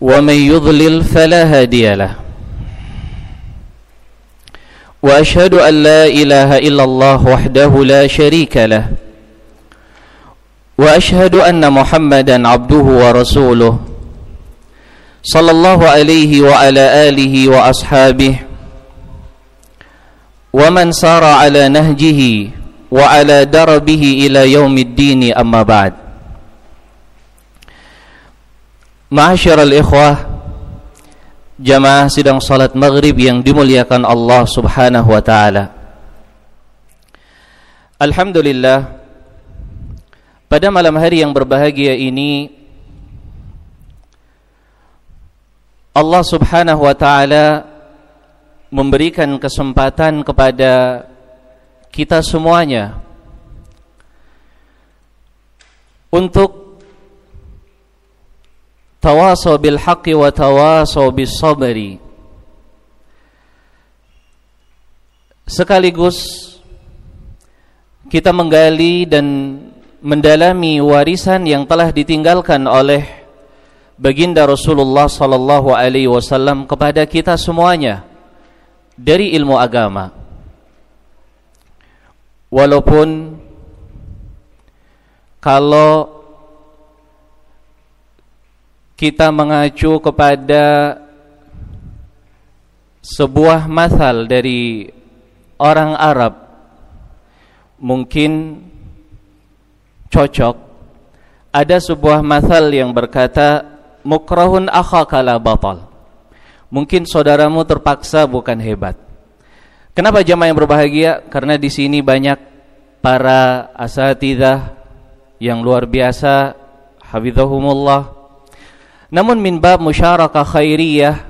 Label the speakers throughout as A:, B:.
A: ومن يضلل فلا هادي له. وأشهد أن لا إله إلا الله وحده لا شريك له. وأشهد أن محمدا عبده ورسوله. صلى الله عليه وعلى آله وأصحابه. ومن سار على نهجه وعلى دربه إلى يوم الدين أما بعد. Ma'asyiral ikhwah Jamaah sidang salat maghrib yang dimuliakan Allah subhanahu wa ta'ala. Alhamdulillah Pada malam hari yang berbahagia ini Allah subhanahu wa ta'ala Memberikan kesempatan kepada kita semuanya Untuk tawasaw bil haqqi wa tawasaw bis sabri. Sekaligus kita menggali dan mendalami warisan yang telah ditinggalkan oleh baginda Rasulullah sallallahu alaihi wasallam kepada kita semuanya dari ilmu agama. Walaupun kalau kita mengacu kepada sebuah masal dari orang Arab. Mungkin cocok. Ada sebuah masal yang berkata mukrahun akhaka la batal. Mungkin saudaramu terpaksa bukan hebat. Kenapa jamaah yang berbahagia? Karena di sini banyak para asatidzah yang luar biasa. Hafizahumullah namun min bab musyarakah khairiyah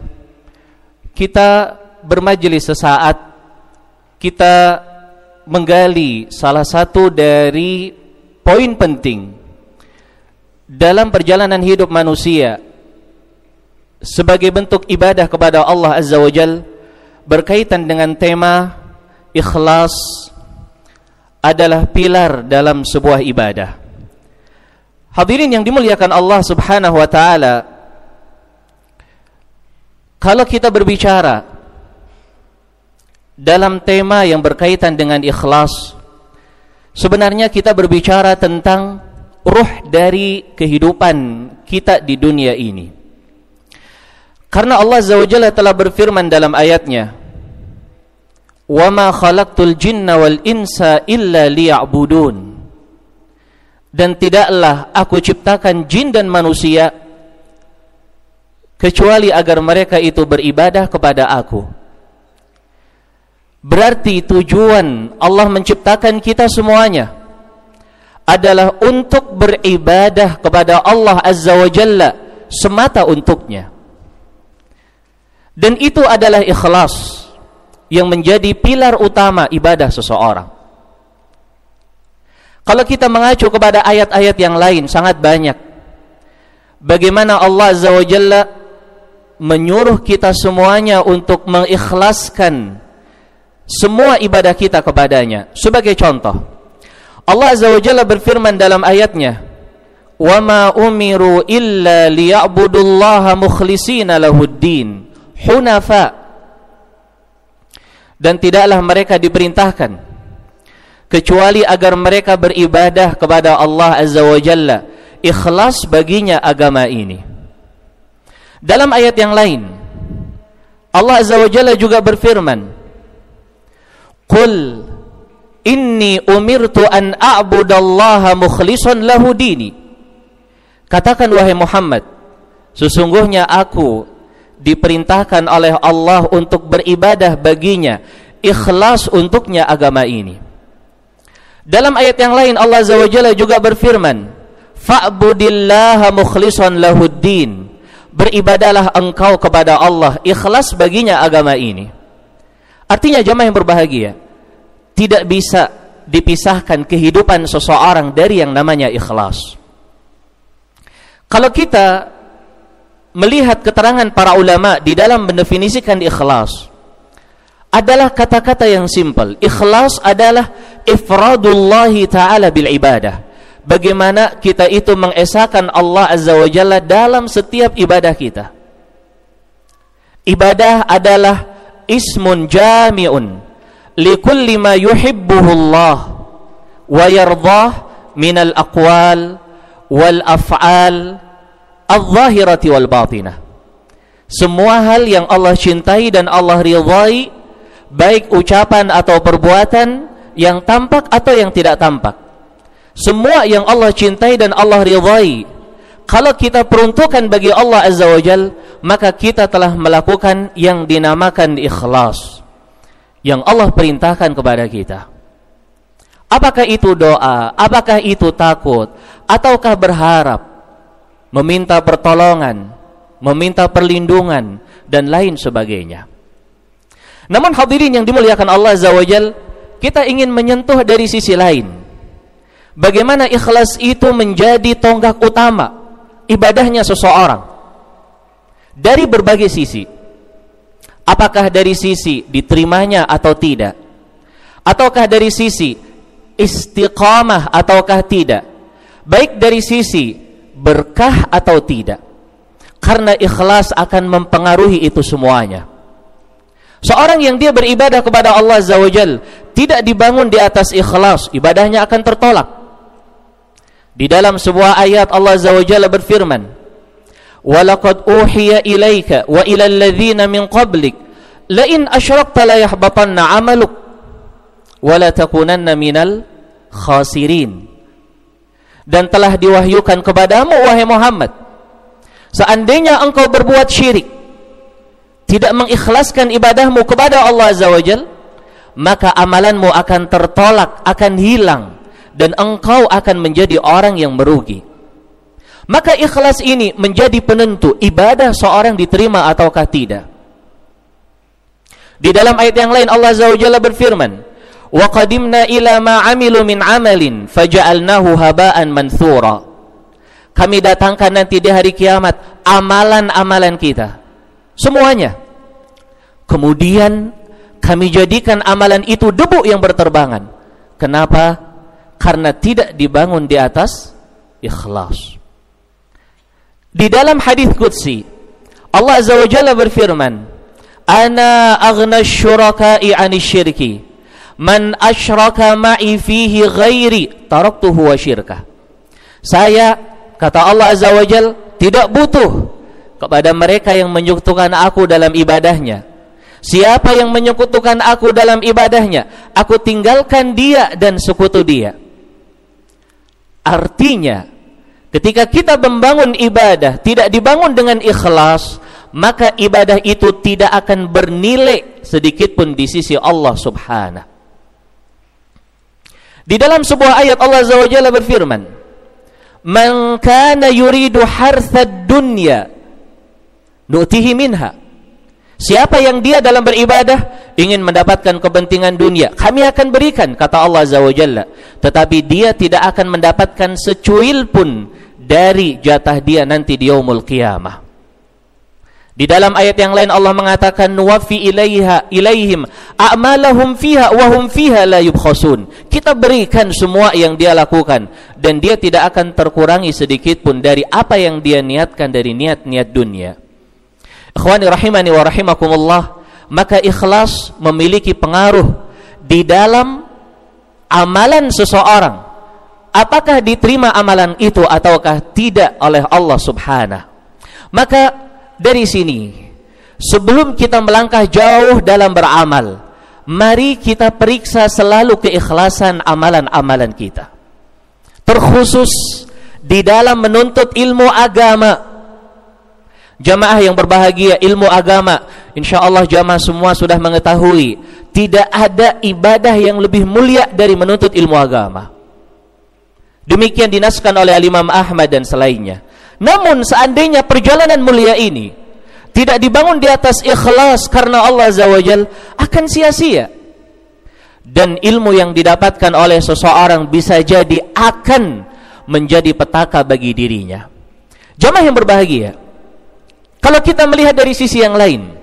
A: kita bermajelis sesaat kita menggali salah satu dari poin penting dalam perjalanan hidup manusia sebagai bentuk ibadah kepada Allah Azza wa Jal berkaitan dengan tema ikhlas adalah pilar dalam sebuah ibadah Hadirin yang dimuliakan Allah Subhanahu wa taala kalau kita berbicara dalam tema yang berkaitan dengan ikhlas sebenarnya kita berbicara tentang ruh dari kehidupan kita di dunia ini. Karena Allah Azza telah berfirman dalam ayatnya wa ma khalaqtul jinna wal insa illa liya'budun dan tidaklah aku ciptakan jin dan manusia kecuali agar mereka itu beribadah kepada aku. Berarti tujuan Allah menciptakan kita semuanya adalah untuk beribadah kepada Allah Azza wa Jalla semata untuknya. Dan itu adalah ikhlas yang menjadi pilar utama ibadah seseorang. Kalau kita mengacu kepada ayat-ayat yang lain sangat banyak. Bagaimana Allah Azza wa Jalla menyuruh kita semuanya untuk mengikhlaskan semua ibadah kita kepadanya. Sebagai contoh, Allah Azza wa Jalla berfirman dalam ayatnya, "Wa ma umiru illa liya'budullaha mukhlishina lahuddin, hunafa." Dan tidaklah mereka diperintahkan kecuali agar mereka beribadah kepada Allah Azza wa Jalla, ikhlas baginya agama ini. Dalam ayat yang lain, Allah Azza wa Jalla juga berfirman, "Qul inni umirtu an a'budallaha mukhlishan lahu dini." Katakan wahai Muhammad, sesungguhnya aku diperintahkan oleh Allah untuk beribadah baginya, ikhlas untuknya agama ini. Dalam ayat yang lain Allah Azza wa Jalla juga berfirman, "Fa'budillaha mukhlishan lahuddin." beribadalah engkau kepada Allah ikhlas baginya agama ini artinya jamaah yang berbahagia tidak bisa dipisahkan kehidupan seseorang dari yang namanya ikhlas kalau kita melihat keterangan para ulama di dalam mendefinisikan ikhlas adalah kata-kata yang simpel ikhlas adalah ifradullahi ta'ala bil ibadah bagaimana kita itu mengesahkan Allah Azza wa Jalla dalam setiap ibadah kita. Ibadah adalah ismun jami'un likulli ma yuhibbuhu Allah wa yardah min al-aqwal wal af'al al-zahirati wal batinah. Semua hal yang Allah cintai dan Allah ridhai baik ucapan atau perbuatan yang tampak atau yang tidak tampak. Semua yang Allah cintai dan Allah ridhai. Kalau kita peruntukkan bagi Allah Azza wa Jal maka kita telah melakukan yang dinamakan ikhlas. Yang Allah perintahkan kepada kita. Apakah itu doa? Apakah itu takut? Ataukah berharap? Meminta pertolongan? Meminta perlindungan? Dan lain sebagainya namun hadirin yang dimuliakan Allah Azza kita ingin menyentuh dari sisi lain Bagaimana ikhlas itu menjadi tonggak utama ibadahnya seseorang dari berbagai sisi. Apakah dari sisi diterimanya atau tidak? Ataukah dari sisi istiqamah ataukah tidak? Baik dari sisi berkah atau tidak? Karena ikhlas akan mempengaruhi itu semuanya. Seorang yang dia beribadah kepada Allah Azza wa tidak dibangun di atas ikhlas, ibadahnya akan tertolak. Di dalam sebuah ayat Allah Azza wa berfirman, "Walaqad uhiya ilaika wa ila alladhina min qablik la in asyrakta la yahbatanna 'amaluk wa la takunanna minal khasirin." Dan telah diwahyukan kepadamu wahai Muhammad, seandainya engkau berbuat syirik, tidak mengikhlaskan ibadahmu kepada Allah Azza wa Jalla, maka amalanmu akan tertolak, akan hilang dan engkau akan menjadi orang yang merugi. Maka ikhlas ini menjadi penentu ibadah seorang diterima ataukah tidak. Di dalam ayat yang lain Allah Azza wa Jalla berfirman, "Wa qadimna ila ma 'amilu min 'amalin faja'alnahu haba'an manthura." Kami datangkan nanti di hari kiamat amalan-amalan kita. Semuanya. Kemudian kami jadikan amalan itu debu yang berterbangan. Kenapa? karena tidak dibangun di atas ikhlas. Di dalam hadis qudsi Allah Azza wa Jalla berfirman, "Ana aghna syuraka'i 'ani syirki. Man asyraka ma'i fihi ghairi taraktuhu wa syirka." Saya kata Allah Azza wa Jalla tidak butuh kepada mereka yang menyekutukan aku dalam ibadahnya. Siapa yang menyekutukan aku dalam ibadahnya, aku tinggalkan dia dan sekutu dia. Artinya, ketika kita membangun ibadah tidak dibangun dengan ikhlas, maka ibadah itu tidak akan bernilai sedikit pun di sisi Allah Subhanahu. Di dalam sebuah ayat Allah Azza berfirman, "Man kana yuridu harthad dunya nu'tihi minha." Siapa yang dia dalam beribadah ingin mendapatkan kepentingan dunia, kami akan berikan kata Allah Azza wa Jalla. Tetapi dia tidak akan mendapatkan secuil pun dari jatah dia nanti di yaumul qiyamah. Di dalam ayat yang lain Allah mengatakan nuwafi ilaiha ilaihim a'malahum fiha wa hum fiha la yubkhasun. Kita berikan semua yang dia lakukan dan dia tidak akan terkurangi sedikit pun dari apa yang dia niatkan dari niat-niat dunia. Ikhwani rahimani wa rahimakumullah, maka ikhlas memiliki pengaruh di dalam amalan seseorang. Apakah diterima amalan itu ataukah tidak oleh Allah Subhanahu. Maka dari sini sebelum kita melangkah jauh dalam beramal, mari kita periksa selalu keikhlasan amalan-amalan kita. Terkhusus di dalam menuntut ilmu agama Jamaah yang berbahagia ilmu agama Insya Allah jamaah semua sudah mengetahui Tidak ada ibadah yang lebih mulia dari menuntut ilmu agama Demikian dinaskan oleh Imam Ahmad dan selainnya Namun seandainya perjalanan mulia ini tidak dibangun di atas ikhlas karena Allah Azza wa Jal akan sia-sia. Dan ilmu yang didapatkan oleh seseorang bisa jadi akan menjadi petaka bagi dirinya. Jamaah yang berbahagia. Kalau kita melihat dari sisi yang lain,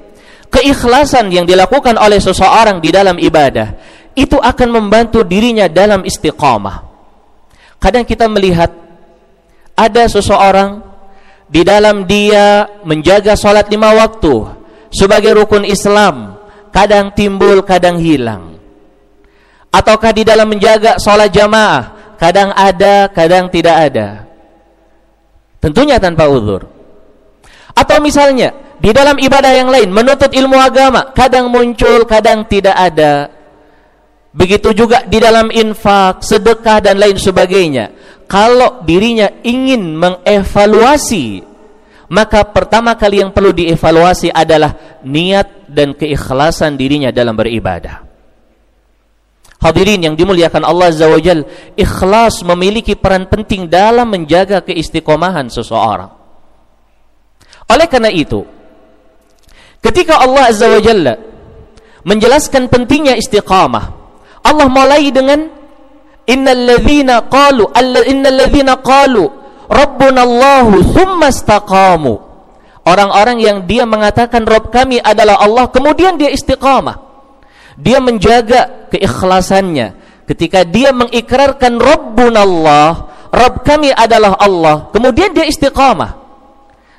A: keikhlasan yang dilakukan oleh seseorang di dalam ibadah itu akan membantu dirinya dalam istiqamah. Kadang kita melihat ada seseorang di dalam dia menjaga sholat lima waktu sebagai rukun Islam kadang timbul kadang hilang. Ataukah di dalam menjaga sholat jamaah kadang ada kadang tidak ada. Tentunya tanpa uzur atau misalnya di dalam ibadah yang lain menuntut ilmu agama kadang muncul kadang tidak ada begitu juga di dalam infak sedekah dan lain sebagainya kalau dirinya ingin mengevaluasi maka pertama kali yang perlu dievaluasi adalah niat dan keikhlasan dirinya dalam beribadah. Hadirin yang dimuliakan Allah Azza wa ikhlas memiliki peran penting dalam menjaga keistiqomahan seseorang. Oleh karena itu, ketika Allah Azza wa Jalla menjelaskan pentingnya istiqamah, Allah mulai dengan innal ladzina qalu innal ladzina qalu rabbuna Allahu thumma istaqamu. Orang-orang yang dia mengatakan Rabb kami adalah Allah kemudian dia istiqamah. Dia menjaga keikhlasannya. Ketika dia mengikrarkan Rabbuna Allah Rabb kami adalah Allah kemudian dia istiqamah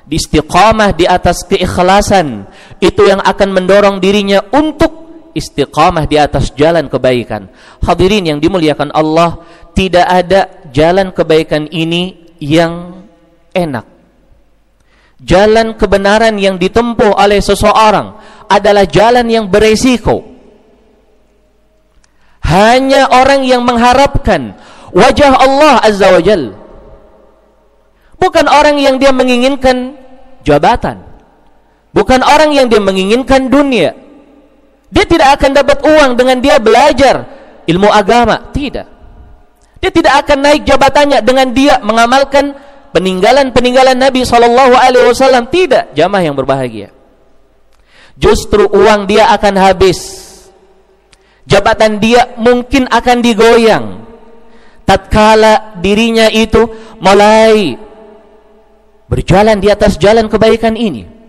A: di istiqamah di atas keikhlasan itu yang akan mendorong dirinya untuk istiqamah di atas jalan kebaikan. Hadirin yang dimuliakan Allah, tidak ada jalan kebaikan ini yang enak. Jalan kebenaran yang ditempuh oleh seseorang adalah jalan yang beresiko. Hanya orang yang mengharapkan wajah Allah Azza wa Jal. Bukan orang yang dia menginginkan jabatan. Bukan orang yang dia menginginkan dunia dia tidak akan dapat uang dengan dia belajar ilmu agama, tidak. Dia tidak akan naik jabatannya dengan dia mengamalkan peninggalan-peninggalan Nabi sallallahu alaihi wasallam, tidak. Jamaah yang berbahagia. Justru uang dia akan habis. Jabatan dia mungkin akan digoyang. Tatkala dirinya itu mulai berjalan di atas jalan kebaikan ini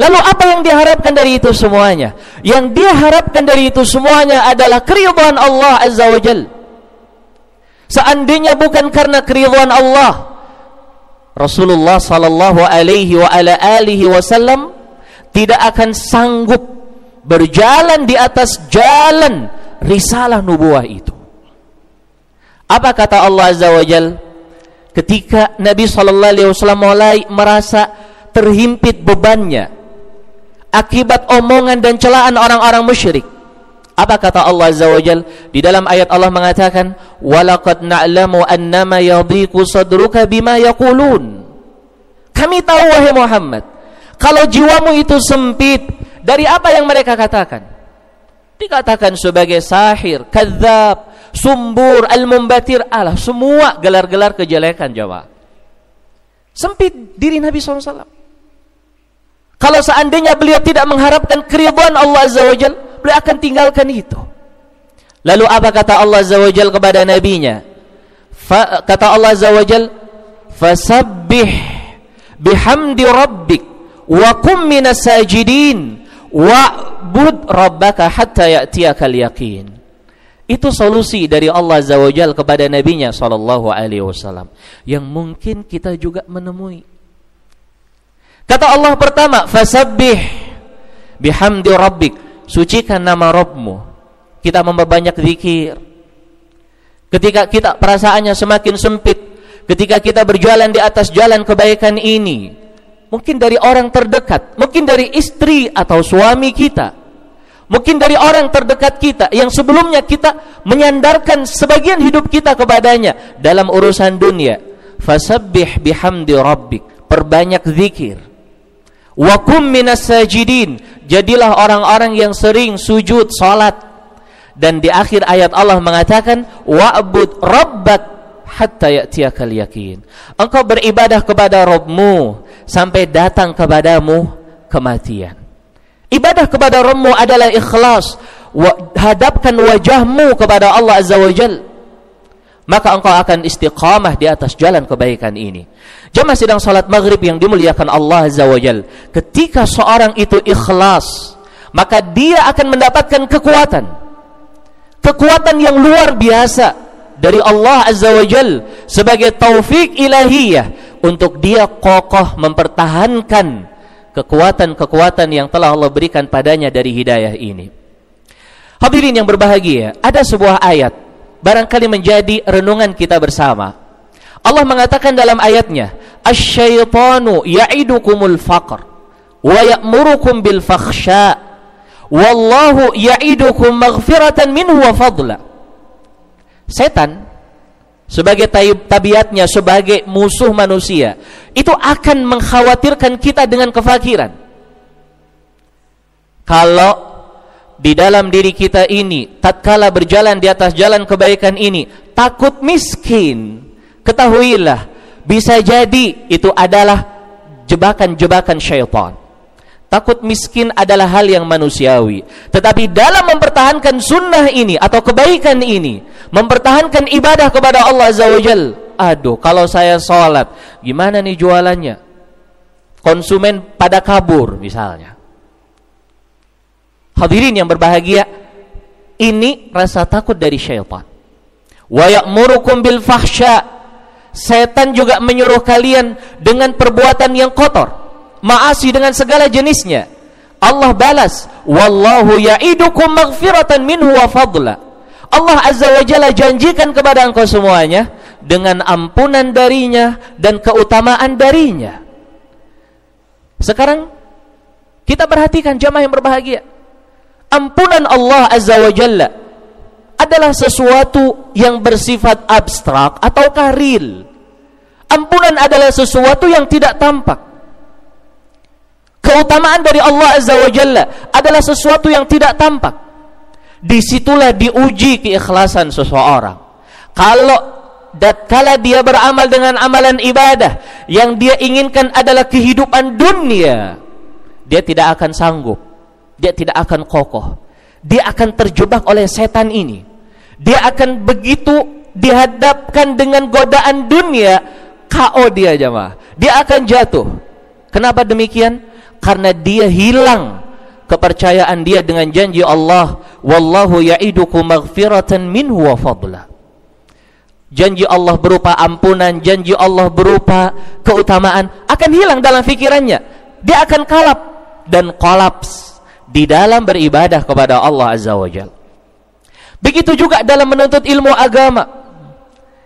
A: Lalu apa yang diharapkan dari itu semuanya? Yang dia harapkan dari itu semuanya adalah keridhaan Allah Azza wa Jal. Seandainya bukan karena keridhaan Allah, Rasulullah sallallahu alaihi wa ala alihi wasallam tidak akan sanggup berjalan di atas jalan risalah nubuah itu. Apa kata Allah Azza wa Jal? Ketika Nabi sallallahu alaihi wasallam mulai merasa terhimpit bebannya, akibat omongan dan celaan orang-orang musyrik. Apa kata Allah Azza wa? Di dalam ayat Allah mengatakan, "Walaqad na'lamu annama yadhiqu sadruka bima yaqulun." Kami tahu wahai Muhammad, kalau jiwamu itu sempit dari apa yang mereka katakan. Dikatakan sebagai sahir, kadzab, sumbur, al-mumbatir, Allah semua gelar-gelar kejelekan Jawa. Sempit diri Nabi SAW. Kalau seandainya beliau tidak mengharapkan keridhaan Allah Azza wa Jal, beliau akan tinggalkan itu. Lalu apa kata Allah Azza wa Jal kepada nabinya? Fa, kata Allah Azza wa Jal, "Fasabbih bihamdi rabbik wa kum minas sajidin wa'bud rabbaka hatta ya'tiyakal yaqin." Itu solusi dari Allah Azza wa Jal kepada nabinya sallallahu alaihi wasallam yang mungkin kita juga menemui Kata Allah pertama, fasabbih bihamdi rabbik. Sucikan nama Rabbmu. Kita memperbanyak zikir. Ketika kita perasaannya semakin sempit, ketika kita berjalan di atas jalan kebaikan ini, mungkin dari orang terdekat, mungkin dari istri atau suami kita, mungkin dari orang terdekat kita yang sebelumnya kita menyandarkan sebagian hidup kita kepadanya dalam urusan dunia. Fasabbih bihamdi rabbik. Perbanyak zikir Wa kum minas sajidin. Jadilah orang-orang yang sering sujud salat. Dan di akhir ayat Allah mengatakan wa'bud rabbak hatta ya'tiyakal yakin. Engkau beribadah kepada Rabbmu sampai datang kepadamu kematian. Ibadah kepada Rabbmu adalah ikhlas. Hadapkan wajahmu kepada Allah Azza wa Jalla maka engkau akan istiqamah di atas jalan kebaikan ini. Jemaah sedang salat maghrib yang dimuliakan Allah Azza wa Jal. Ketika seorang itu ikhlas, maka dia akan mendapatkan kekuatan. Kekuatan yang luar biasa dari Allah Azza wa Jal sebagai taufik ilahiyah untuk dia kokoh mempertahankan kekuatan-kekuatan yang telah Allah berikan padanya dari hidayah ini. Hadirin yang berbahagia, ada sebuah ayat barangkali menjadi renungan kita bersama. Allah mengatakan dalam ayatnya, "Asy-syaitanu ya'idukumul faqr wa ya'murukum bil fakhsha wallahu ya'idukum maghfiratan minhu wa fadla." Setan sebagai tabiatnya sebagai musuh manusia itu akan mengkhawatirkan kita dengan kefakiran. Kalau di dalam diri kita ini tatkala berjalan di atas jalan kebaikan ini takut miskin ketahuilah bisa jadi itu adalah jebakan-jebakan syaitan takut miskin adalah hal yang manusiawi tetapi dalam mempertahankan sunnah ini atau kebaikan ini mempertahankan ibadah kepada Allah Azza wa aduh kalau saya sholat gimana nih jualannya konsumen pada kabur misalnya Hadirin yang berbahagia, ini rasa takut dari syaitan. Wa ya'murukum bil fahsya. Setan juga menyuruh kalian dengan perbuatan yang kotor, maasi dengan segala jenisnya. Allah balas, wallahu ya'idukum maghfiratan minhu wa fadla. Allah Azza wa Jalla janjikan kepada engkau semuanya dengan ampunan darinya dan keutamaan darinya. Sekarang kita perhatikan jamaah yang berbahagia ampunan Allah Azza wa Jalla adalah sesuatu yang bersifat abstrak atau karil. Ampunan adalah sesuatu yang tidak tampak. Keutamaan dari Allah Azza wa Jalla adalah sesuatu yang tidak tampak. Di situlah diuji keikhlasan seseorang. Kalau dan kala dia beramal dengan amalan ibadah yang dia inginkan adalah kehidupan dunia, dia tidak akan sanggup dia tidak akan kokoh. Dia akan terjebak oleh setan ini. Dia akan begitu dihadapkan dengan godaan dunia, KO dia jamaah. Dia akan jatuh. Kenapa demikian? Karena dia hilang kepercayaan dia dengan janji Allah, wallahu ya'idukum maghfiratan minhu wa fadla. Janji Allah berupa ampunan, janji Allah berupa keutamaan akan hilang dalam pikirannya. Dia akan kalap dan kolaps di dalam beribadah kepada Allah Azza wa Jal. Begitu juga dalam menuntut ilmu agama.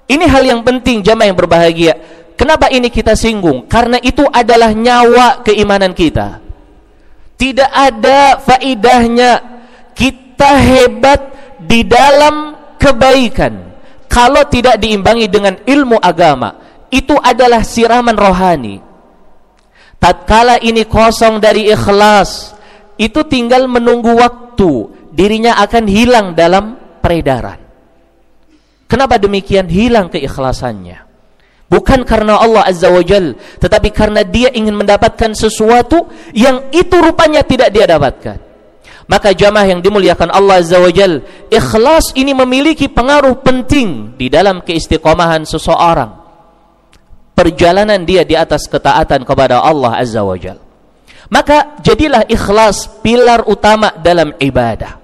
A: Ini hal yang penting jamaah yang berbahagia. Kenapa ini kita singgung? Karena itu adalah nyawa keimanan kita. Tidak ada faidahnya kita hebat di dalam kebaikan kalau tidak diimbangi dengan ilmu agama. Itu adalah siraman rohani. Tatkala ini kosong dari ikhlas, itu tinggal menunggu waktu dirinya akan hilang dalam peredaran kenapa demikian hilang keikhlasannya bukan karena Allah Azza wa Jal tetapi karena dia ingin mendapatkan sesuatu yang itu rupanya tidak dia dapatkan. Maka jamaah yang dimuliakan Allah Azza wa Jal ikhlas ini memiliki pengaruh penting di dalam keistiqomahan seseorang. Perjalanan dia di atas ketaatan kepada Allah Azza wa Jal. Maka jadilah ikhlas pilar utama dalam ibadah.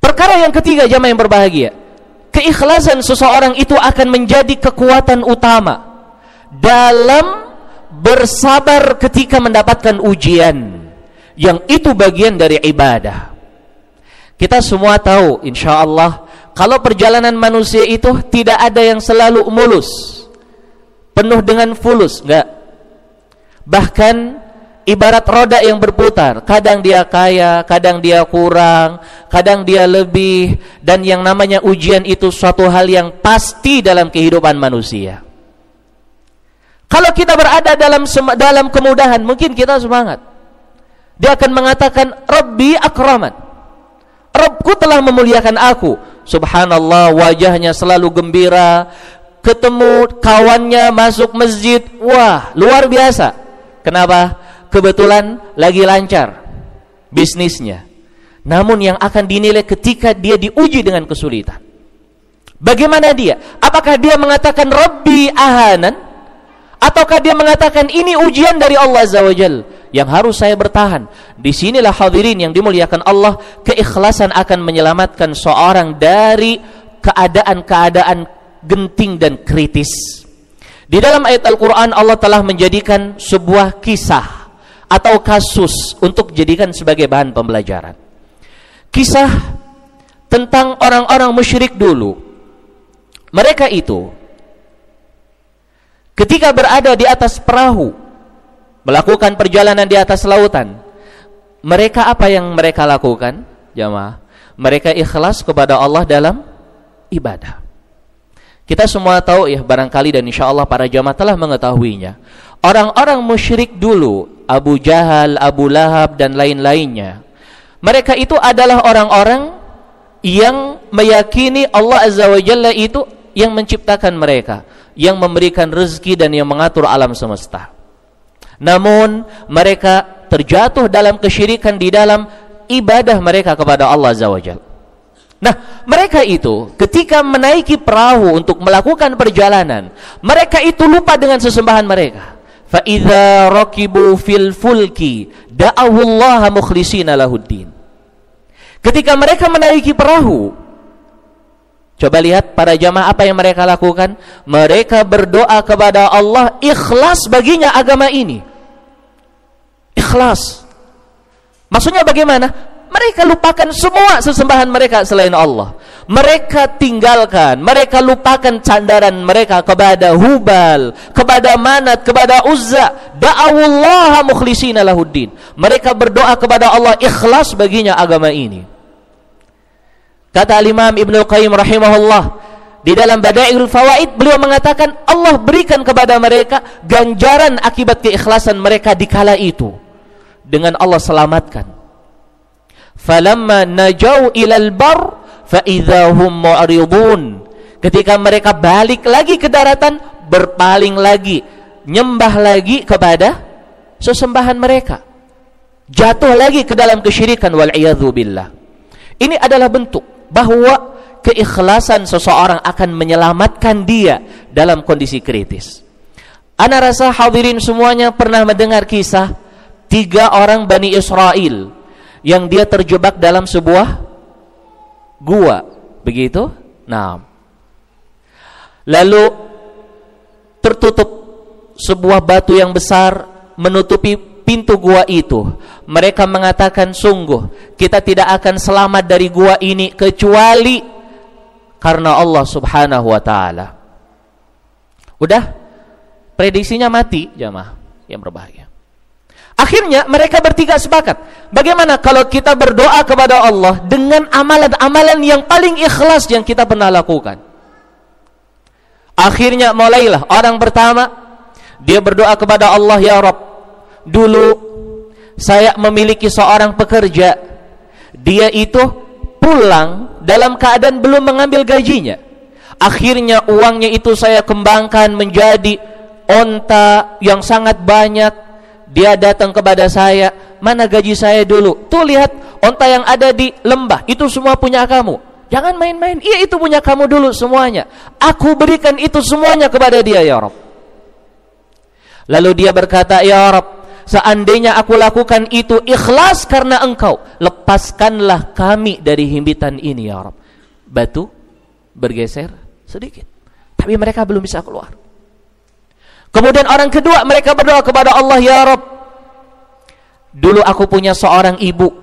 A: Perkara yang ketiga jamaah yang berbahagia, keikhlasan seseorang itu akan menjadi kekuatan utama dalam bersabar ketika mendapatkan ujian yang itu bagian dari ibadah. Kita semua tahu insya Allah kalau perjalanan manusia itu tidak ada yang selalu mulus, penuh dengan fulus, enggak Bahkan ibarat roda yang berputar, kadang dia kaya, kadang dia kurang, kadang dia lebih dan yang namanya ujian itu suatu hal yang pasti dalam kehidupan manusia. Kalau kita berada dalam dalam kemudahan, mungkin kita semangat. Dia akan mengatakan, "Rabbi akraman." Rabbku telah memuliakan aku. subhanallah wajahnya selalu gembira, ketemu kawannya masuk masjid, wah luar biasa. Kenapa? Kebetulan lagi lancar bisnisnya. Namun yang akan dinilai ketika dia diuji dengan kesulitan. Bagaimana dia? Apakah dia mengatakan Rabbi ahanan? Ataukah dia mengatakan ini ujian dari Allah Azza wa yang harus saya bertahan. Di sinilah hadirin yang dimuliakan Allah, keikhlasan akan menyelamatkan seorang dari keadaan-keadaan genting dan kritis. Di dalam ayat Al-Quran Allah telah menjadikan sebuah kisah atau kasus untuk jadikan sebagai bahan pembelajaran. Kisah tentang orang-orang musyrik dulu. Mereka itu ketika berada di atas perahu melakukan perjalanan di atas lautan, mereka apa yang mereka lakukan? Jamaah, mereka ikhlas kepada Allah dalam ibadah. Kita semua tahu ya barangkali dan insya Allah para jamaah telah mengetahuinya. Orang-orang musyrik dulu, Abu Jahal, Abu Lahab dan lain-lainnya. Mereka itu adalah orang-orang yang meyakini Allah Azza wa Jalla itu yang menciptakan mereka, yang memberikan rezeki dan yang mengatur alam semesta. Namun mereka terjatuh dalam kesyirikan di dalam ibadah mereka kepada Allah Azza wa Jalla. Nah, mereka itu ketika menaiki perahu untuk melakukan perjalanan, mereka itu lupa dengan sesembahan mereka. Rakibu fil fulki da'awu Allah mukhlishina lahuddin. Ketika mereka menaiki perahu, coba lihat para jamaah apa yang mereka lakukan? Mereka berdoa kepada Allah ikhlas baginya agama ini. Ikhlas. Maksudnya bagaimana? Mereka lupakan semua sesembahan mereka selain Allah. Mereka tinggalkan, mereka lupakan sandaran mereka kepada Hubal, kepada Manat, kepada Uzza. Da'awullaha mukhlishina lahuddin. Mereka berdoa kepada Allah ikhlas baginya agama ini. Kata Imam Ibnu Qayyim rahimahullah, di dalam Badairul Fawaid beliau mengatakan Allah berikan kepada mereka ganjaran akibat keikhlasan mereka di kala itu dengan Allah selamatkan falamma najau ilal bar fa idahum mu'ridun. Ketika mereka balik lagi ke daratan berpaling lagi nyembah lagi kepada sesembahan mereka. Jatuh lagi ke dalam kesyirikan wal billah. Ini adalah bentuk bahwa keikhlasan seseorang akan menyelamatkan dia dalam kondisi kritis. Ana rasa hadirin semuanya pernah mendengar kisah tiga orang Bani Israel yang dia terjebak dalam sebuah gua, begitu? Nah, lalu tertutup sebuah batu yang besar menutupi pintu gua itu. Mereka mengatakan sungguh kita tidak akan selamat dari gua ini kecuali karena Allah Subhanahu wa taala. Udah prediksinya mati jamaah yang berbahaya. Akhirnya mereka bertiga sepakat. Bagaimana kalau kita berdoa kepada Allah dengan amalan-amalan yang paling ikhlas yang kita pernah lakukan? Akhirnya mulailah orang pertama dia berdoa kepada Allah ya Rob. Dulu saya memiliki seorang pekerja. Dia itu pulang dalam keadaan belum mengambil gajinya. Akhirnya uangnya itu saya kembangkan menjadi onta yang sangat banyak dia datang kepada saya, mana gaji saya dulu? Tuh lihat, onta yang ada di lembah, itu semua punya kamu. Jangan main-main, iya itu punya kamu dulu semuanya. Aku berikan itu semuanya kepada dia, ya Rob. Lalu dia berkata, ya Rob, seandainya aku lakukan itu ikhlas karena engkau, lepaskanlah kami dari himpitan ini, ya Rob. Batu bergeser sedikit. Tapi mereka belum bisa keluar. Kemudian orang kedua mereka berdoa kepada Allah, "Ya Rob, dulu aku punya seorang ibu.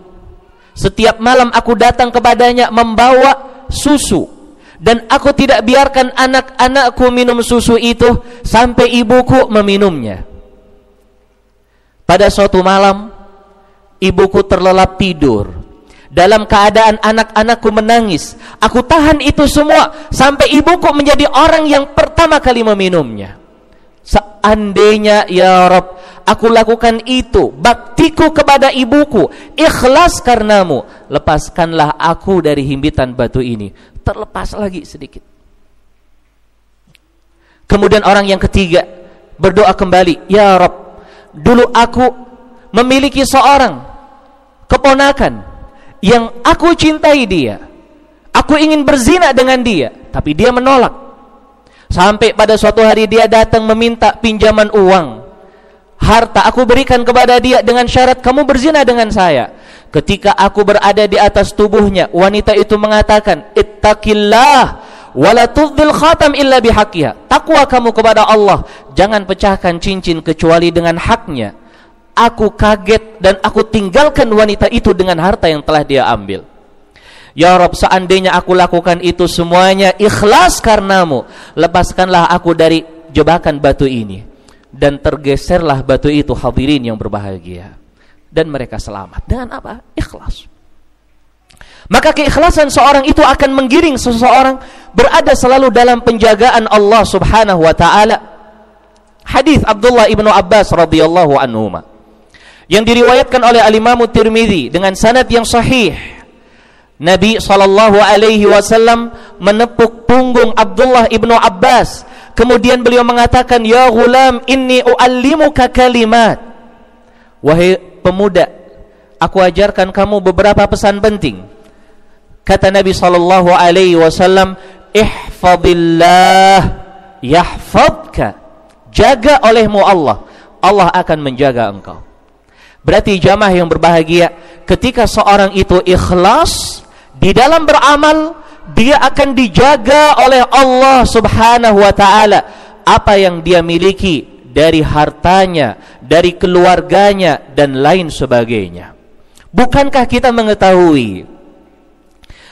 A: Setiap malam aku datang kepadanya membawa susu dan aku tidak biarkan anak-anakku minum susu itu sampai ibuku meminumnya." Pada suatu malam ibuku terlelap tidur dalam keadaan anak-anakku menangis. Aku tahan itu semua sampai ibuku menjadi orang yang pertama kali meminumnya. Seandainya ya Rob Aku lakukan itu Baktiku kepada ibuku Ikhlas karenamu Lepaskanlah aku dari himpitan batu ini terlepas lagi sedikit. Kemudian orang yang ketiga berdoa kembali, "Ya Rob, dulu aku memiliki seorang keponakan yang aku cintai dia. Aku ingin berzina dengan dia, tapi dia menolak. Sampai pada suatu hari dia datang meminta pinjaman uang. Harta aku berikan kepada dia dengan syarat kamu berzina dengan saya. Ketika aku berada di atas tubuhnya, wanita itu mengatakan, "Ittaqillah wala tudhil khatam illa bihaqqiha. Takwa kamu kepada Allah, jangan pecahkan cincin kecuali dengan haknya. Aku kaget dan aku tinggalkan wanita itu dengan harta yang telah dia ambil. Ya Rob, seandainya aku lakukan itu semuanya ikhlas karenamu, lepaskanlah aku dari jebakan batu ini. Dan tergeserlah batu itu hadirin yang berbahagia. Dan mereka selamat. Dengan apa? Ikhlas. Maka keikhlasan seorang itu akan menggiring seseorang berada selalu dalam penjagaan Allah Subhanahu wa taala. Hadis Abdullah ibnu Abbas radhiyallahu anhu yang diriwayatkan oleh Al-Imam dengan sanad yang sahih. Nabi sallallahu alaihi wasallam menepuk punggung Abdullah ibnu Abbas. Kemudian beliau mengatakan, "Ya gulam, inni uallimuka kalimat." Wahai pemuda, aku ajarkan kamu beberapa pesan penting. Kata Nabi sallallahu alaihi wasallam, ihfadillah yahfadka jaga olehmu Allah Allah akan menjaga engkau berarti jamaah yang berbahagia ketika seorang itu ikhlas di dalam beramal dia akan dijaga oleh Allah subhanahu wa ta'ala apa yang dia miliki dari hartanya dari keluarganya dan lain sebagainya bukankah kita mengetahui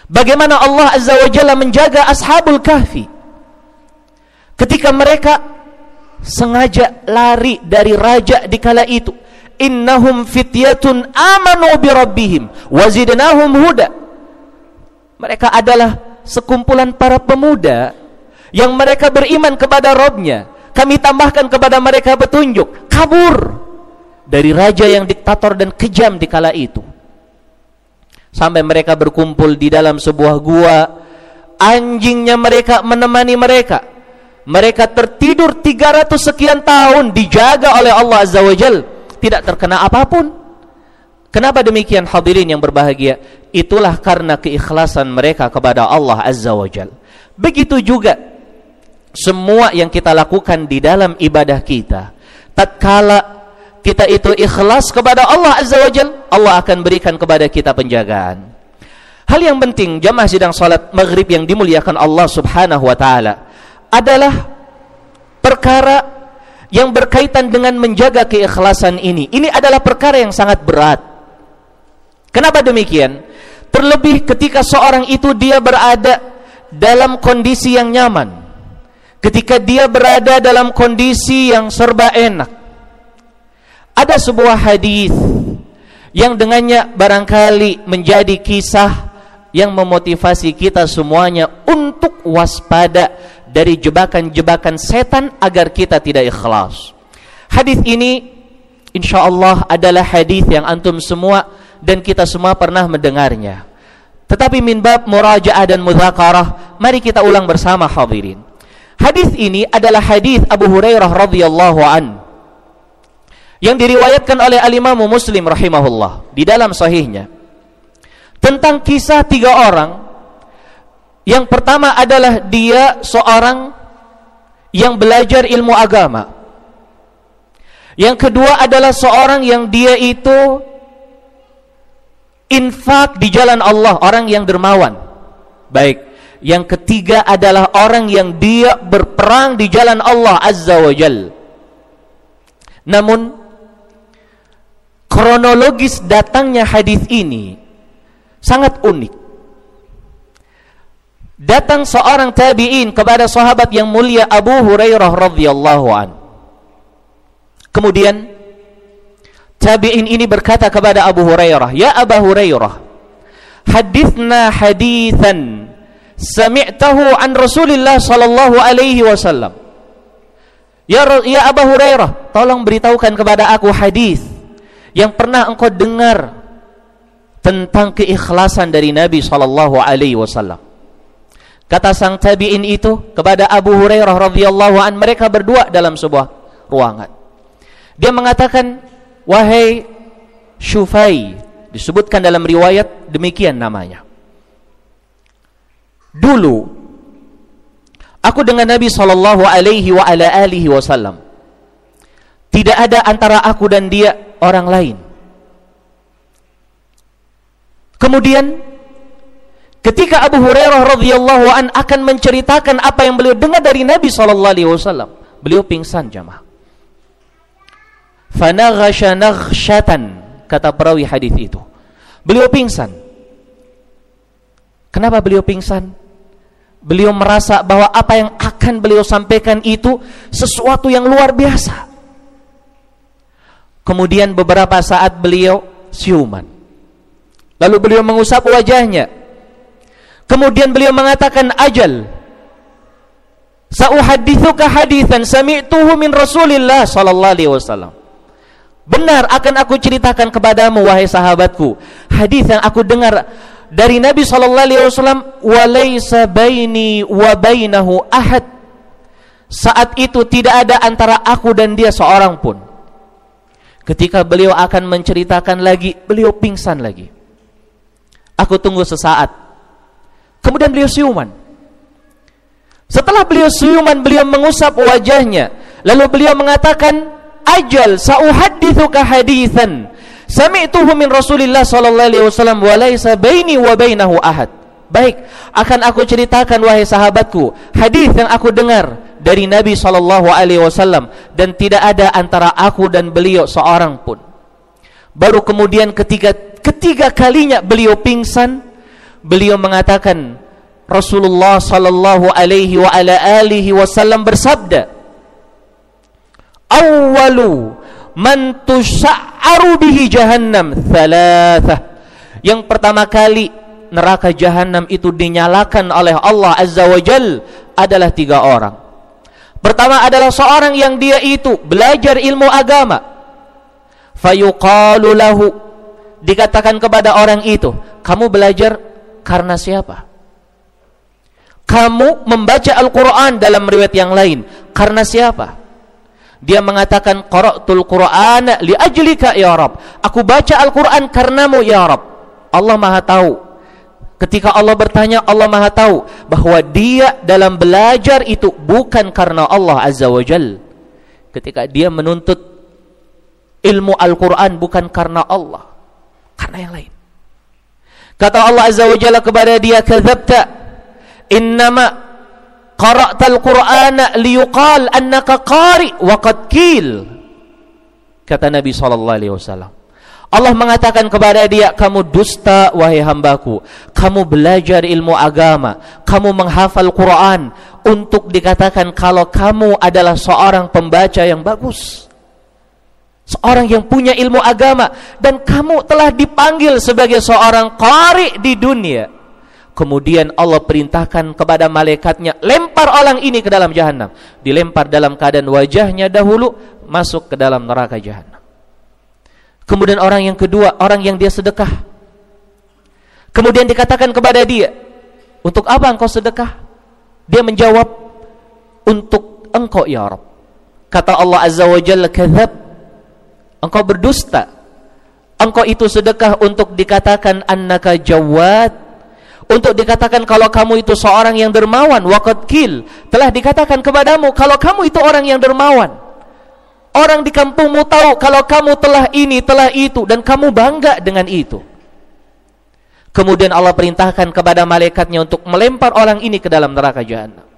A: Bagaimana Allah Azza wa Jalla menjaga ashabul kahfi ketika mereka sengaja lari dari raja di kala itu. Innahum fityatun amanu bi rabbihim wazidnahum huda. Mereka adalah sekumpulan para pemuda yang mereka beriman kepada Robnya. Kami tambahkan kepada mereka petunjuk. Kabur dari raja yang diktator dan kejam di kala itu sampai mereka berkumpul di dalam sebuah gua anjingnya mereka menemani mereka mereka tertidur 300 sekian tahun dijaga oleh Allah Azza wa Jal tidak terkena apa pun kenapa demikian hadirin yang berbahagia itulah karena keikhlasan mereka kepada Allah Azza wa Jal begitu juga semua yang kita lakukan di dalam ibadah kita tatkala kita itu ikhlas kepada Allah Azza wa Jal, Allah akan berikan kepada kita penjagaan. Hal yang penting jamaah sidang salat maghrib yang dimuliakan Allah Subhanahu wa taala adalah perkara yang berkaitan dengan menjaga keikhlasan ini. Ini adalah perkara yang sangat berat. Kenapa demikian? Terlebih ketika seorang itu dia berada dalam kondisi yang nyaman. Ketika dia berada dalam kondisi yang serba enak ada sebuah hadis yang dengannya barangkali menjadi kisah yang memotivasi kita semuanya untuk waspada dari jebakan-jebakan setan agar kita tidak ikhlas. Hadis ini insyaallah adalah hadis yang antum semua dan kita semua pernah mendengarnya. Tetapi min bab murajaah dan mudzakarah, mari kita ulang bersama hadirin. Hadis ini adalah hadis Abu Hurairah radhiyallahu an yang diriwayatkan oleh al-Imam Muslim rahimahullah di dalam sahihnya tentang kisah tiga orang yang pertama adalah dia seorang yang belajar ilmu agama yang kedua adalah seorang yang dia itu infak di jalan Allah orang yang dermawan baik yang ketiga adalah orang yang dia berperang di jalan Allah azza wa jal namun kronologis datangnya hadis ini sangat unik. Datang seorang tabi'in kepada sahabat yang mulia Abu Hurairah radhiyallahu an. Kemudian tabi'in ini berkata kepada Abu Hurairah, "Ya Abu Hurairah, hadithna hadithan sami'tahu an Rasulillah sallallahu alaihi wasallam." Ya ya Abu Hurairah, tolong beritahukan kepada aku hadis yang pernah engkau dengar tentang keikhlasan dari Nabi sallallahu alaihi wasallam. Kata sang tabi'in itu kepada Abu Hurairah radhiyallahu an mereka berdua dalam sebuah ruangan. Dia mengatakan, "Wahai Syufai," disebutkan dalam riwayat demikian namanya. Dulu aku dengan Nabi sallallahu alaihi wa ala alihi wasallam. Tidak ada antara aku dan dia orang lain. Kemudian Ketika Abu Hurairah radhiyallahu an akan menceritakan apa yang beliau dengar dari Nabi sallallahu alaihi wasallam, beliau pingsan jamaah. Fanaghasha naghshatan kata perawi hadis itu. Beliau pingsan. Kenapa beliau pingsan? Beliau merasa bahwa apa yang akan beliau sampaikan itu sesuatu yang luar biasa. Kemudian beberapa saat beliau siuman. Lalu beliau mengusap wajahnya Kemudian beliau mengatakan ajal. Sa'uhadithuka hadithan sami'tuhu min Rasulillah sallallahu alaihi wasallam. Benar akan aku ceritakan kepadamu wahai sahabatku hadis yang aku dengar dari Nabi sallallahu alaihi wasallam wa laisa baini wa ahad. Saat itu tidak ada antara aku dan dia seorang pun. Ketika beliau akan menceritakan lagi, beliau pingsan lagi. Aku tunggu sesaat Kemudian beliau siuman. Setelah beliau siuman, beliau mengusap wajahnya. Lalu beliau mengatakan, "Ajal sauhaddithuka hadithan sami'tuhu min Rasulillah sallallahu alaihi wasallam wa laisa baini wa bainahu ahad." Baik, akan aku ceritakan wahai sahabatku, hadis yang aku dengar dari Nabi sallallahu alaihi wasallam dan tidak ada antara aku dan beliau seorang pun. Baru kemudian ketiga ketiga kalinya beliau pingsan, beliau mengatakan Rasulullah sallallahu alaihi wa ala alihi wasallam bersabda Awalu man tusha'aru bihi jahannam Yang pertama kali neraka jahannam itu dinyalakan oleh Allah Azza wa Jal adalah tiga orang Pertama adalah seorang yang dia itu belajar ilmu agama Fayuqalu lahu Dikatakan kepada orang itu Kamu belajar karena siapa? Kamu membaca Al-Quran dalam riwayat yang lain. Karena siapa? Dia mengatakan, Qara'tul Quran li ajlika ya Rab. Aku baca Al-Quran karenamu ya Rab. Allah maha tahu. Ketika Allah bertanya, Allah maha tahu. Bahwa dia dalam belajar itu bukan karena Allah Azza wa Jal. Ketika dia menuntut ilmu Al-Quran bukan karena Allah. Karena yang lain. Kata Allah Azza wa Jalla kepada dia, "Kadzabta. Innama qara'tal Qur'ana liyuqal annaka qari wa qad qil." Kata Nabi sallallahu alaihi wasallam. Allah mengatakan kepada dia, kamu dusta wahai hambaku. Kamu belajar ilmu agama. Kamu menghafal Quran. Untuk dikatakan kalau kamu adalah seorang pembaca yang bagus seorang yang punya ilmu agama dan kamu telah dipanggil sebagai seorang qari di dunia kemudian Allah perintahkan kepada malaikatnya lempar orang ini ke dalam jahanam dilempar dalam keadaan wajahnya dahulu masuk ke dalam neraka jahanam kemudian orang yang kedua orang yang dia sedekah. Kemudian dikatakan kepada dia untuk apa engkau sedekah? Dia menjawab untuk engkau ya Rabb. Kata Allah azza wa jalla engkau berdusta. Engkau itu sedekah untuk dikatakan annaka jawad untuk dikatakan kalau kamu itu seorang yang dermawan waqad kil telah dikatakan kepadamu kalau kamu itu orang yang dermawan. Orang di kampungmu tahu kalau kamu telah ini telah itu dan kamu bangga dengan itu. Kemudian Allah perintahkan kepada malaikatnya untuk melempar orang ini ke dalam neraka jahanam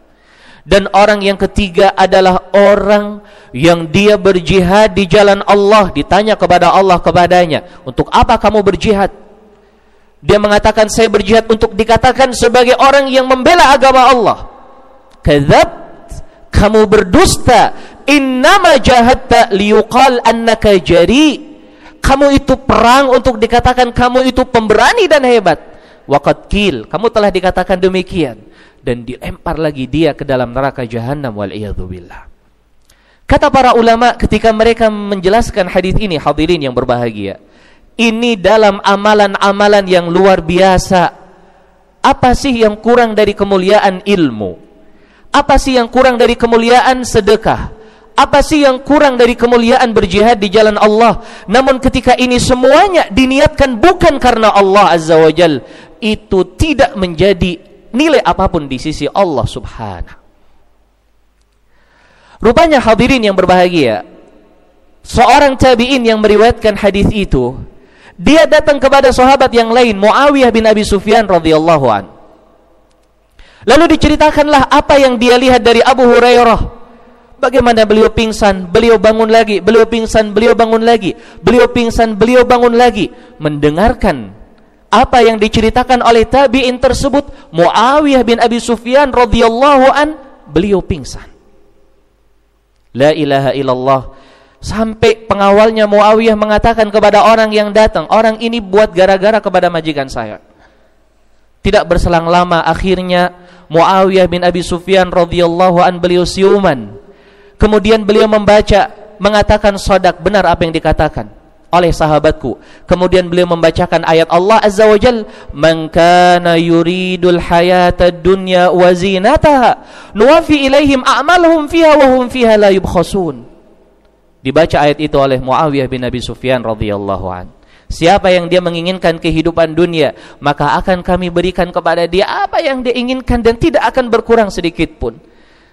A: dan orang yang ketiga adalah orang yang dia berjihad di jalan Allah ditanya kepada Allah kepadanya untuk apa kamu berjihad dia mengatakan saya berjihad untuk dikatakan sebagai orang yang membela agama Allah. Kadzab kamu berdusta. Innama jahadta liyuqal annaka jari. Kamu itu perang untuk dikatakan kamu itu pemberani dan hebat. Waqad kil kamu telah dikatakan demikian. Dan dilempar lagi dia ke dalam neraka jahanam wal billah. Kata para ulama ketika mereka menjelaskan hadis ini hadirin yang berbahagia, ini dalam amalan-amalan yang luar biasa Apa sih yang kurang dari kemuliaan ilmu? Apa sih yang kurang dari kemuliaan sedekah? Apa sih yang kurang dari kemuliaan berjihad di jalan Allah? Namun ketika ini semuanya diniatkan bukan karena Allah Azza wa Jal, itu tidak menjadi nilai apa pun di sisi Allah Subhanahu. Rupanya hadirin yang berbahagia, seorang tabi'in yang meriwayatkan hadis itu, dia datang kepada sahabat yang lain, Muawiyah bin Abi Sufyan radhiyallahu an. Lalu diceritakanlah apa yang dia lihat dari Abu Hurairah. Bagaimana beliau pingsan, beliau bangun lagi, beliau pingsan, beliau bangun lagi, beliau pingsan, beliau bangun lagi, mendengarkan apa yang diceritakan oleh tabi'in tersebut, Muawiyah bin Abi Sufyan radhiyallahu an, beliau pingsan. La ilaha illallah. Sampai pengawalnya Muawiyah mengatakan kepada orang yang datang, orang ini buat gara-gara kepada majikan saya. Tidak berselang lama akhirnya Muawiyah bin Abi Sufyan radhiyallahu an beliau siuman. Kemudian beliau membaca mengatakan sodak benar apa yang dikatakan oleh sahabatku. Kemudian beliau membacakan ayat Allah Azza wa Jal, "Man kana yuridul hayata dunya wa zinataha, nuwafi ilaihim a'malahum fiha wa hum fiha la yubkhasun." Dibaca ayat itu oleh Muawiyah bin Abi Sufyan radhiyallahu an. Siapa yang dia menginginkan kehidupan dunia, maka akan kami berikan kepada dia apa yang dia inginkan dan tidak akan berkurang sedikit pun.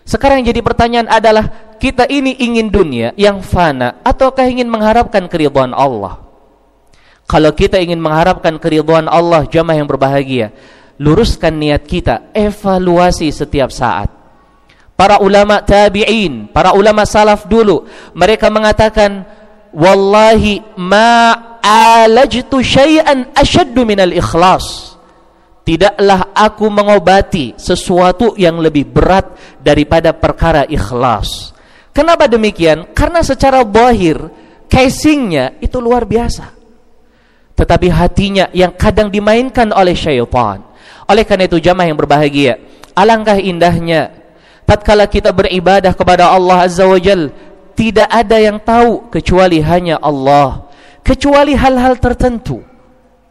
A: Sekarang yang jadi pertanyaan adalah kita ini ingin dunia yang fana ataukah ingin mengharapkan keridhaan Allah? Kalau kita ingin mengharapkan keridhaan Allah, jamaah yang berbahagia, luruskan niat kita, evaluasi setiap saat. Para ulama tabi'in, para ulama salaf dulu, mereka mengatakan, "Wallahi ma alajtu syai'an asyaddu minal ikhlas." Tidaklah aku mengobati sesuatu yang lebih berat daripada perkara ikhlas. Kenapa demikian? Karena secara bahir, casingnya itu luar biasa. Tetapi hatinya yang kadang dimainkan oleh syaitan. Oleh karena itu jamaah yang berbahagia, alangkah indahnya tatkala kita beribadah kepada Allah Azza wa Jal, tidak ada yang tahu kecuali hanya Allah. Kecuali hal-hal tertentu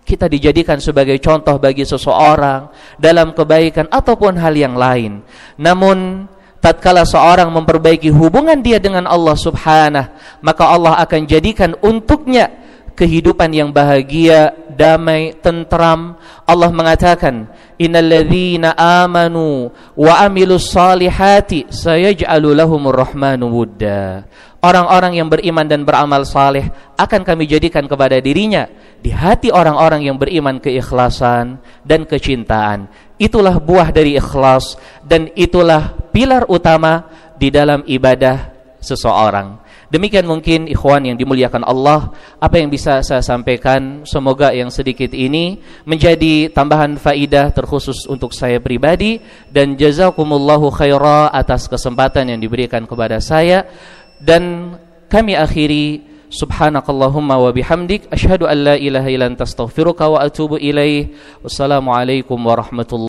A: kita dijadikan sebagai contoh bagi seseorang dalam kebaikan ataupun hal yang lain. Namun tatkala seorang memperbaiki hubungan dia dengan Allah Subhanahu, maka Allah akan jadikan untuknya kehidupan yang bahagia, damai, tentram. Allah mengatakan, "Innalladzina amanu wa amilus salihati sayaj'alu lahumur rahmanu wudda." Orang-orang yang beriman dan beramal saleh akan kami jadikan kepada dirinya di hati orang-orang yang beriman keikhlasan dan kecintaan. Itulah buah dari ikhlas dan itulah pilar utama di dalam ibadah seseorang. Demikian mungkin ikhwan yang dimuliakan Allah apa yang bisa saya sampaikan? Semoga yang sedikit ini menjadi tambahan faidah terkhusus untuk saya pribadi dan jazakumullahu khaira atas kesempatan yang diberikan kepada saya. Dan kami akhiri subhanakallahumma wa bihamdik asyhadu an la ilaha illa anta astaghfiruka wa atubu wassalamu alaikum warahmatullahi